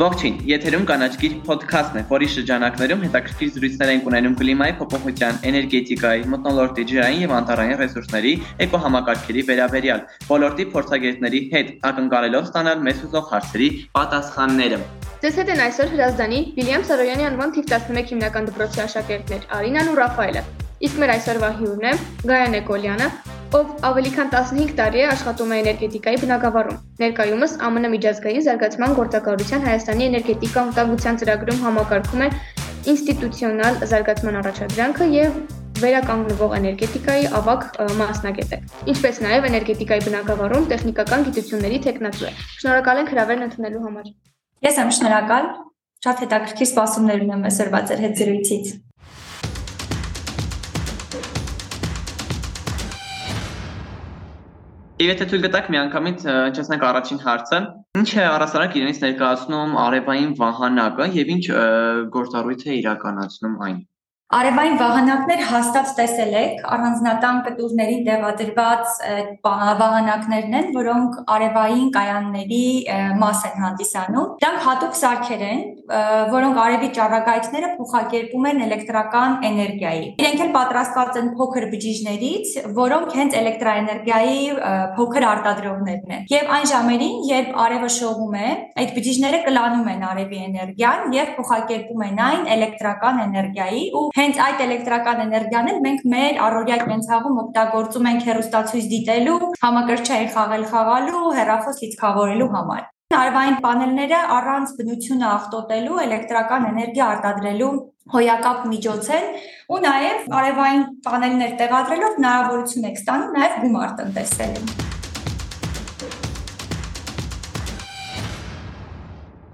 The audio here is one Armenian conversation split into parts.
Ողջույն, եթերում կանաչկիր ոդքասթն է, որի շրջանակներում հետաքրքիր զրույցներ ենք ունենում կլիմայի փոփոխության, էներգետիկայի, մթնոլորտի, ջրային եւ անտառային ռեսուրսների, էկոհամակարգերի վերաբերյալ, ոլորտի փորձագետների հետ ակնկալելով ստանալ մեզ ուզող հարցերի պատասխանները։ Ձեզ հետ են այսօր Հրազդանի Վիլյամ Սարոյանի անվան թիվ 11 հիմնական դպրոցի աշակերտներ Արինան ու Ռաֆայելը։ Իսկ մեր այսօրվա հյուրն է Գայանե Կոլյանը, ով ավելի քան 15 տարի է աշխատում է էներգետիկայի բնագավառում։ Ներկայումս ԱՄՆ միջազգային զարգացման գործակալության Հայաստանի էներգետիկա ունտանգության ծրագրում համակարգում է ինստիտուցիոնալ զարգացման առաջադրանքը եւ վերականգնվող էներգետիկայի ավակ մասնագետ է։ Ինչպես նաև էներգետիկայի բնագավառում տեխնիկական գիտությունների տեխնատու է։ Շնորհակալ ենք հրավերն ընդունելու համար։ Ես եմ շնորհակալ։ Շատ հետաքրքիր սպասումներ ունեմ այսօրվա ձեր հետ զրույցից։ Եվ եթե թույլ կտաք միանգամից հնչեցնենք առաջին հարցը, ինչ է առասարակ իրենից ներկայացնում արևային վահանակը եւ ինչ գործառույթ է իրականացնում այն։ Արևային վահանակներ հաստատ տեսել եք, առանձնատան կտուրների տեղադրված վահանակներն են, որոնք արևային կայանների մաս են հանդիսանում։ Դրանք հատուկ սարքեր են, որոնք արևի ճառագայթները փոխակերպում են էլեկտրական էներգիայի։ Իրենք էլ պատրաստված են փոքր բջիջներից, որոնք հենց էլեկտրաէներգիայի փոքր արտադրողներն են։ Եվ այն ժամերին, երբ արևը շողում է, այդ բջիջները կլանում են արևի էներգիան եւ փոխակերպում են այն էլեկտրական էներգիայի ու հենց այդ էլեկտրական էներգիան էլ մենք մեր առօրյա կենցաղում օգտագործում ենք հեռուստացույց դիտելու, համակարգչային խաղել խաղալու, հեռախոս լիցքավորելու համար։ Արևային պանելները առանց բնությունը աղտոտելու էլեկտրական էներգիա արտադրելու հոյակապ միջոց են ու նաև արևային պանելներ տեղադրելով հնարավորություն եք ստանում նաև գումար տնտեսելու։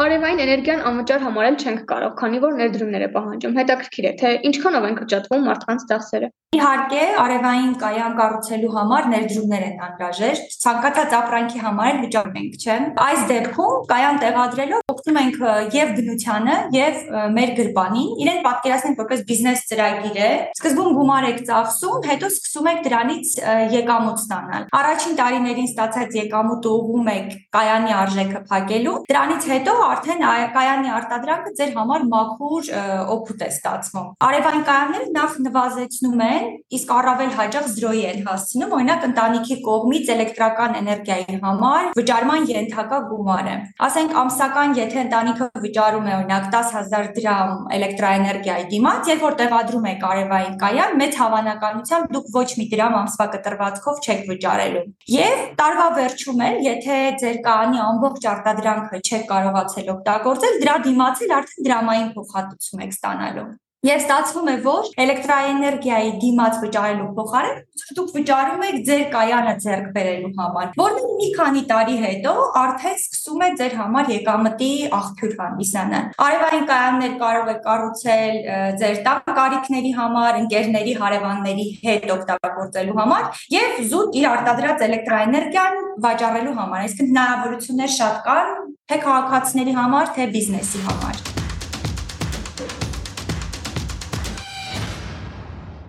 Արևային էներգիան անվճար համարել չենք կարող, քանի որ ներդրումներ է պահանջում։ Հետաքրքիր է, թե ինչքանով են կրճատվում մարդկանց ծախսերը։ Իհարկե, արևային կայան կառուցելու համար ներդրումներ են անհրաժեշտ։ Ցանկացած ապրանքի համար էլ վճարում ենք, չէ՞։ Այս դեպքում կայան տեղադրելով օգնում ենք եւ բնությանը, եւ մեր գրպանին։ Իրեն պատկերացնենք որպես բիզնես ծրագիր է։ Սկզբում գումար եք ծախսում, հետո սկսում եք դրանից եկամուտ ստանալ։ Առաջին տարիներին ստացած եկամուտը ուղում եք կայանի արժեքը փակելու։ Դրանից հետո արդեն կայանի արտադրանքը ձեր համար մաքուր օգուտ է ստացվում։ Արևային կայանները նախ նվազեցնում են, իսկ առավել հաճախ զրոյի են հասցնում, օրինակ ընտանիքի կողմից էլեկտրական էներգիայի համար վճարման ենթակա գումարը։ Ասենք ամսական, եթե ընտանիքը վճարում է օրինակ 10000 դրամ էլեկտրաէներգիայի դիմաց, երբ որ տեղադրում եք արևային կայան, մեծ հավանականությամբ դուք ոչ մի դրամ ամսվա կտրվածքով չեք վճարելու։ Եվ տարվա վերջում էլ, եթե ձեր կայանի ամբողջ արտադրանքը չեք կարողացել կարողացել օգտագործել, դրա դիմաց էլ արդեն դրամային փոխհատուցում եք ստանալու։ Եվ ստացվում է, որ էլեկտրաէներգիայի դիմաց վճարելու փոխարեն դուք վճարում եք ձեր կայանը ձեռք բերելու համար, որն մի քանի տարի հետո արդեն սկսում է ձեր համար եկամտի աղբյուր հանդիսանալ։ Արևային կայաններ կարող եք կառուցել ձեր տան կարիքների համար, ընկերների, հարևանների հետ օգտագործելու համար եւ զուտ իր արտադրած էլեկտրաէներգիան վաճառելու համար։ Այսինքն հնարավորություններ շատ կան թե քաղաքացիների համար, թե բիզնեսի համար։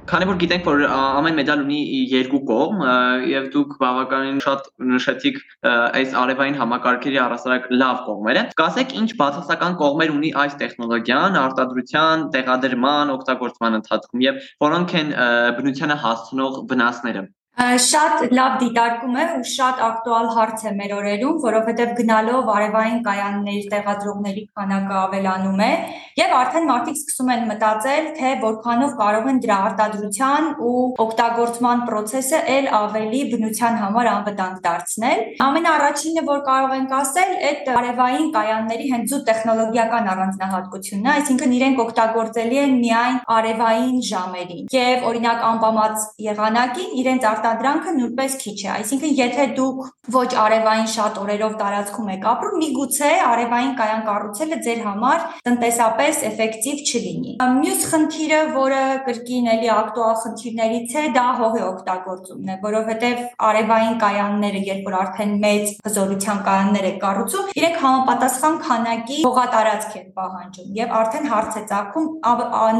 Քանի որ գիտենք, որ ամեն մեդալ ունի երկու կողմ եւ դուք բավականին շատ նշեցիք այս արևային համակարգերի առասարակ լավ կողմերը, կասեք ինչ բացասական կողմեր ունի այս տեխնոլոգիան արտադրության, տեղադրման, օգտագործման ընթացքում եւ որոնք են բնությանը հասցնող վնասները։ Շատ լավ դիտարկում է ու շատ ակտուալ հարց է մեր օրերում, որովհետև գնալով արևային կայանների տեղադրողների քանակը ավելանում է եւ արդեն մարդիկ սկսում են մտածել, թե որքանով կարող են դրա արտադրության ու օգտագործման process-ը ել ավելի բնության համար անվտանգ դարձնել։ Ամենաառաջինը, որ կարող ենք ասել, այդ արևային կայանների հենց զուտ տեխնոլոգիական առանձնահատկությունն է, այսինքն իրենք օգտագործելի են միայն արևային ժամերին։ Եվ օրինակ անպամած եղանակին իրենց արտադրանքը նույնպես քիչ է։ Այսինքն, եթե դուք ոչ արևային շատ օրերով տարածքում եք ապրում, միգուցե արևային կայան կառուցելը ձեր համար տնտեսապես էֆեկտիվ չլինի։ Մյուս խնդիրը, որը կրկին էլի ակտուալ խնդիրներից է, դա հողի օգտագործումն է, որովհետև արևային կայանները, երբ որ արդեն մեծ հզորության կայաններ եք կառուցում, իրենք համապատասխան քանակի հողատարածք են պահանջում եւ արդեն հարց է ցակում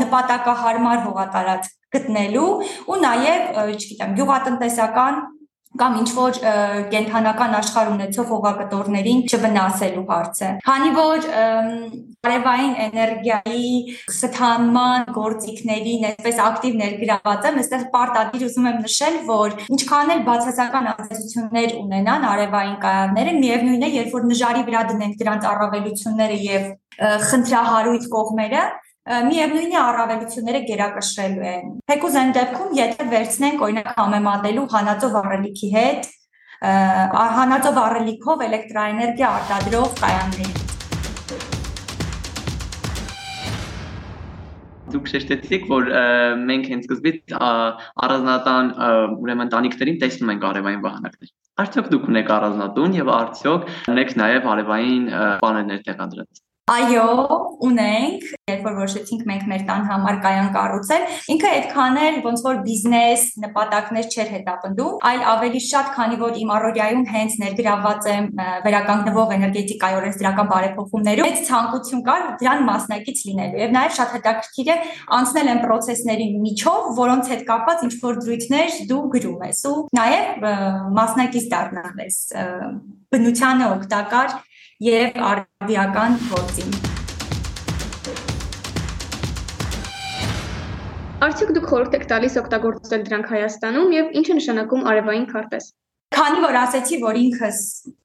նպատակահարմար հողատարածք գտնելու ու նաև, չգիտեմ, գյուղատնտեսական կամ ինչ որ կենթանական աշխարհ ունեցող հողակտորներին չվնասելու հարցը։ Քանի որ արևային էներգիայի սթանման գործիքներին այսպես ակտիվ ներգրաված եմ, այստեղ պարտադիր ուզում եմ նշել, որ ինչքան էլ բացասական ազդեցություններ ունենան արևային կայանները, միևնույն է, երբ որ նժարի վրա դնենք դրանց առավելությունները եւ խնդրահարույց կողմերը, միևնույնն է առավելությունները գերակշռելու են։ Թեկուզ այն դեպքում, եթե վերցնենք օրինակ համեմատելու հանածո վառելիքի հետ, հանածո վառելիքով էլեկտրաէներգիա արտադրող կայանների դուք շեշտեցիք, որ մենք հենց սկզբից առանձնատան ուրեմն տանիքներին տեսնում ենք արևային վահանակներ։ Արդյոք դուք ունեք առանձնատուն եւ արդյոք ունեք նաեւ արևային պանելներ տեղադրած։ Այո, ունենք, երբ որ որոշեցինք մենք մեր տան համար կայան կառուցել, ինքը այդքան էլ ոնց որ բիզնես նպատակներ չէր հետապնդում, այլ ավելի շատ, քանի որ իմ առօրյայում հենց ներգրավված եմ վերականգնվող էներգետիկայի օրենսդրական բարեփոխումներում, այդ ցանկություն կար դրան մասնակից լինելու։ Եվ նաև շատ հետաքրքիր է անցնել այն process-ների միջով, որոնց հետ կապված ինչ որ դրույթներ դու գրում ես ու նաև մասնակից դառնալ ես բնությանը օգտակար եւ արդիական գործին։ Արդյոք դուք խորհուրդ եք տալիս օգտագործել դրանք Հայաստանում եւ ինչ է նշանակում արևային քարտեզ։ Քանի որ ասացի, որ ինքս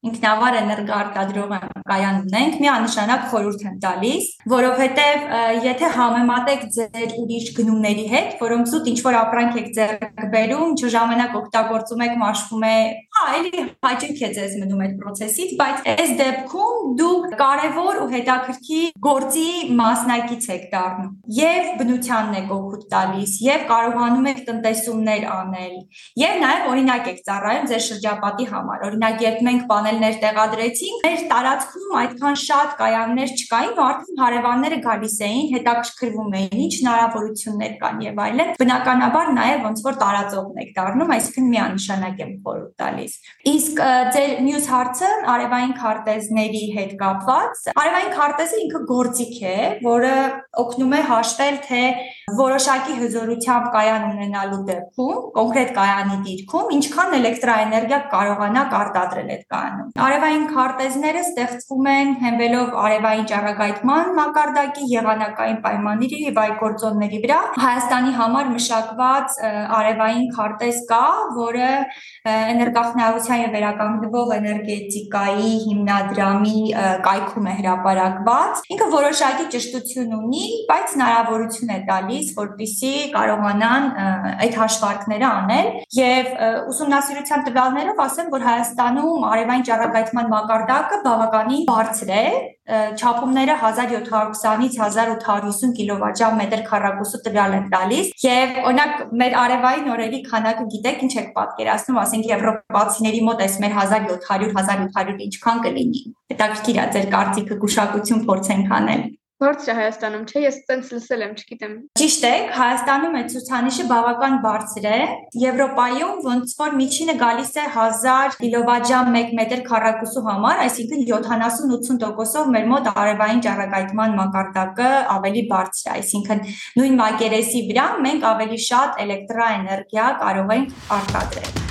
ինքնավար էներգոարտադրող կայան ունենք, միանշանակ խորհուրդ եմ տալիս, որովհետև եթե համեմատեք ձեր ուրիշ գնումների հետ, որոնք զուտ ինչ որ ապրանք եք ձեռք բերում, ինչ ժամանակ օգտագործում եք, մաշվում է, հա, էլի հաճույք է ձեզ մնում այդ process-ից, բայց այս դեպքում դուք կարևոր ու հետաքրքիր գործի մասնակից եք դառնում եւ բնությանն եք օգուտ տալիս եւ կարողանում եք տնտեսումներ անել եւ նաեւ օրինակ եք ծառայում ձեր շրջապատի համար։ Օրինակ, երբ մենք պանելներ տեղադրեցինք, մեր տարածքում այդքան շատ կայաններ չկային, ու արդեն հարևանները գալիս էին, հետաքրքրվում էին, ինչ հնարավորություններ կան եւ այլն։ Բնականաբար նաեւ ոնց որ տարածողն եք դառնում, այսինքն միանշանակ եմ խորհուրդ տալիս։ Իսկ ձեր մյուս հարցը արևային քարտեզների հետ կապված, արևային քարտեզը ինքը գործիք է, որը օգնում է հաշվել թե որոշակի հզորությամբ կայան ունենալու դեպքում, կոնկրետ կայանի դիրքում, ինչքան էլեկտրաէներգիա կարողանա արտադրել այդ կայանում։ Արևային քարտեզները ստեղծվում են հենվելով արևային ճառագայթման մակարդակի եղանակային պայմանների եւ այլ գործոնների վրա։ Հայաստանի համար մշակված արևային քարտեզ կա, որը էներգախնայության եւ վերականգնվող էներգետիկայի հիմնադրամի կայքում է հրապարակված։ Ինքը որոշակի ճշտություն ունի, բայց հնարավորություն է տալիս, որպիսի կարողանան այդ հաշվարկները անել եւ ուսումնասիրության տվյալներով ասեմ, որ Հայաստանում արևային ճառագայթման մակարդակը բավականին բարձր է, չափումները 1720-ից 1850 կիլովատժամ մետր քառակուսու տվյալ են տալիս եւ օրինակ մեր արևային օրերի քանակը գիտեք ինչ եք պատկերացնում, ասենք եվրոպացիների մոտ էս մեր 1700-1800 ինչքան կլինի։ Հետաքրքիր է ձեր կարծիքը գուշակություն փորձենք անել։ Բարձր է Հայաստանում, չէ՞, ես տենց լսել եմ, չգիտեմ։ Ճիշտ է, Հայաստանում այդ ցուցանիշը բավական բարձր է։ Եվրոպայում ոնց որ միջինը գալիս է 1000 կիլովատժամ 1 մետր քառակուսու համար, այսինքն 70-80%-ով մեր մոտ արևային ճառագայթման մակարդակը ավելի բարձր է, այսինքն նույն մակերեսի վրա մենք ավելի շատ էլեկտրաէներգիա կարող ենք արտադրել։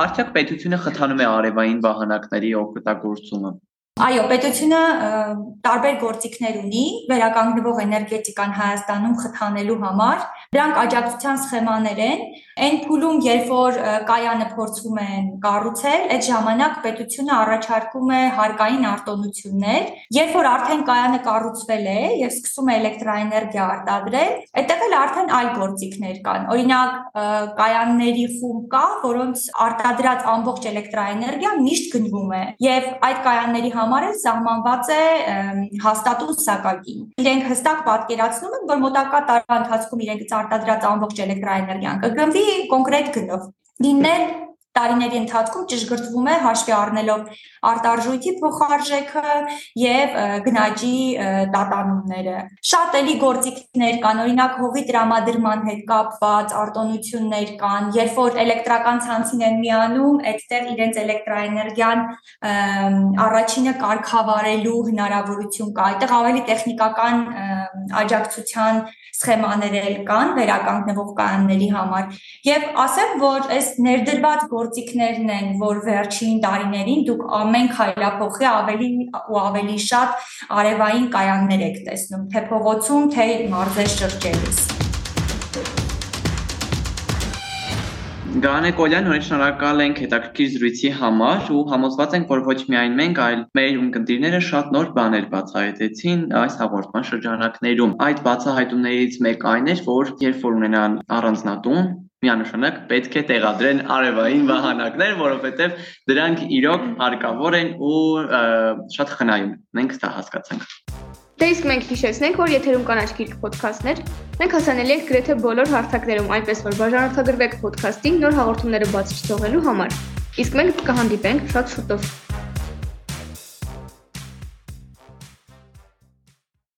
Արդյոք պետությունը խթանում է արևային վահանակների օգտագործումը։ Այո, պետությունը տարբեր գործիքներ ունի վերականգնվող էներգետիկան Հայաստանում խթանելու համար։ Դրանք աջակցության սխեմաներ են, Այն փուլում, երբ որ կայանը փորձվում են կառուցել, այդ ժամանակ պետությունը առաջարկում է հարկային արտոնություններ, երբ որ արդեն կայանը կառուցվել է եւ սկսում է էլեկտրաէներգիա արտադրել, այդտեղ էլ արդեն այլ գործիքներ կան։ Օրինակ, կայանների խումբ կա, որոնց արտադրած ամբողջ էլեկտրաէներգիա միշտ գնվում է եւ այդ կայանների համար էլ սահմանված է հաստատուն սակագին։ Իրենք հստակ պատկերացնում են, որ մոտակա տարվա ընթացքում իրենք արտադրած ամբողջ էլեկտրաէներգիան կգնվի կոնկրետ գնով։ Լինել տարիների ընթացքում ճշգրտվում է հաշվի առնելով արտարժույթի փոխարժեքը եւ գնաճի տատանումները։ Շատ էլի գործիքներ կան, օրինակ հողի տրամադրման հետ կապված արտոնություններ կան, երբ որ էլեկտրական ցանցին են միանում, այդտեղ իրենց էլեկտրաէներգիան առաջինը կարգավարելու հնարավորություն կա։ Այդտեղ ավելի տեխնիկական աջակցության սխեմաներ էլ կան վերականգնվող կայանների համար եւ ասեմ որ այս ներդրված գործիքներն են որ վերջին տարիներին դուք ամեն քայլափոխի ավելի ու ավելի շատ արևային կայաններ եք տեսնում թե փողոցում թե մարզեր շրջելիս Գանե Կոլյան, նորից շնորհակալ ենք հետաքրքիր զրույցի համար ու համոզված ենք, որ ոչ միայն մենք, այլ մեր ունկնդիրները շատ նոր բաներ բացահայտեցին այս հաղորդման շրջանակներում։ Այդ բացահայտումներից մեկ այն էր, որ երբ որ ունենան առանձնատուն, միանշանակ պետք է տեղադրեն արևային վահանակներ, որովհետև դրանք իրոք հարկավոր են ու շատ խնայում։ Մենք դա հասկացանք։ Դե իսկ մենք հիշեցնենք, որ եթերում կան աչքիր ոդքասթներ։ Մենք հասանելի ենք գրեթե բոլոր հարթակներում, այնպես որ բաժանորդագրվեք ոդքասթին նոր հաղորդումները բացի թողելու համար։ Իսկ մենք կհանդիպենք շատ շուտով։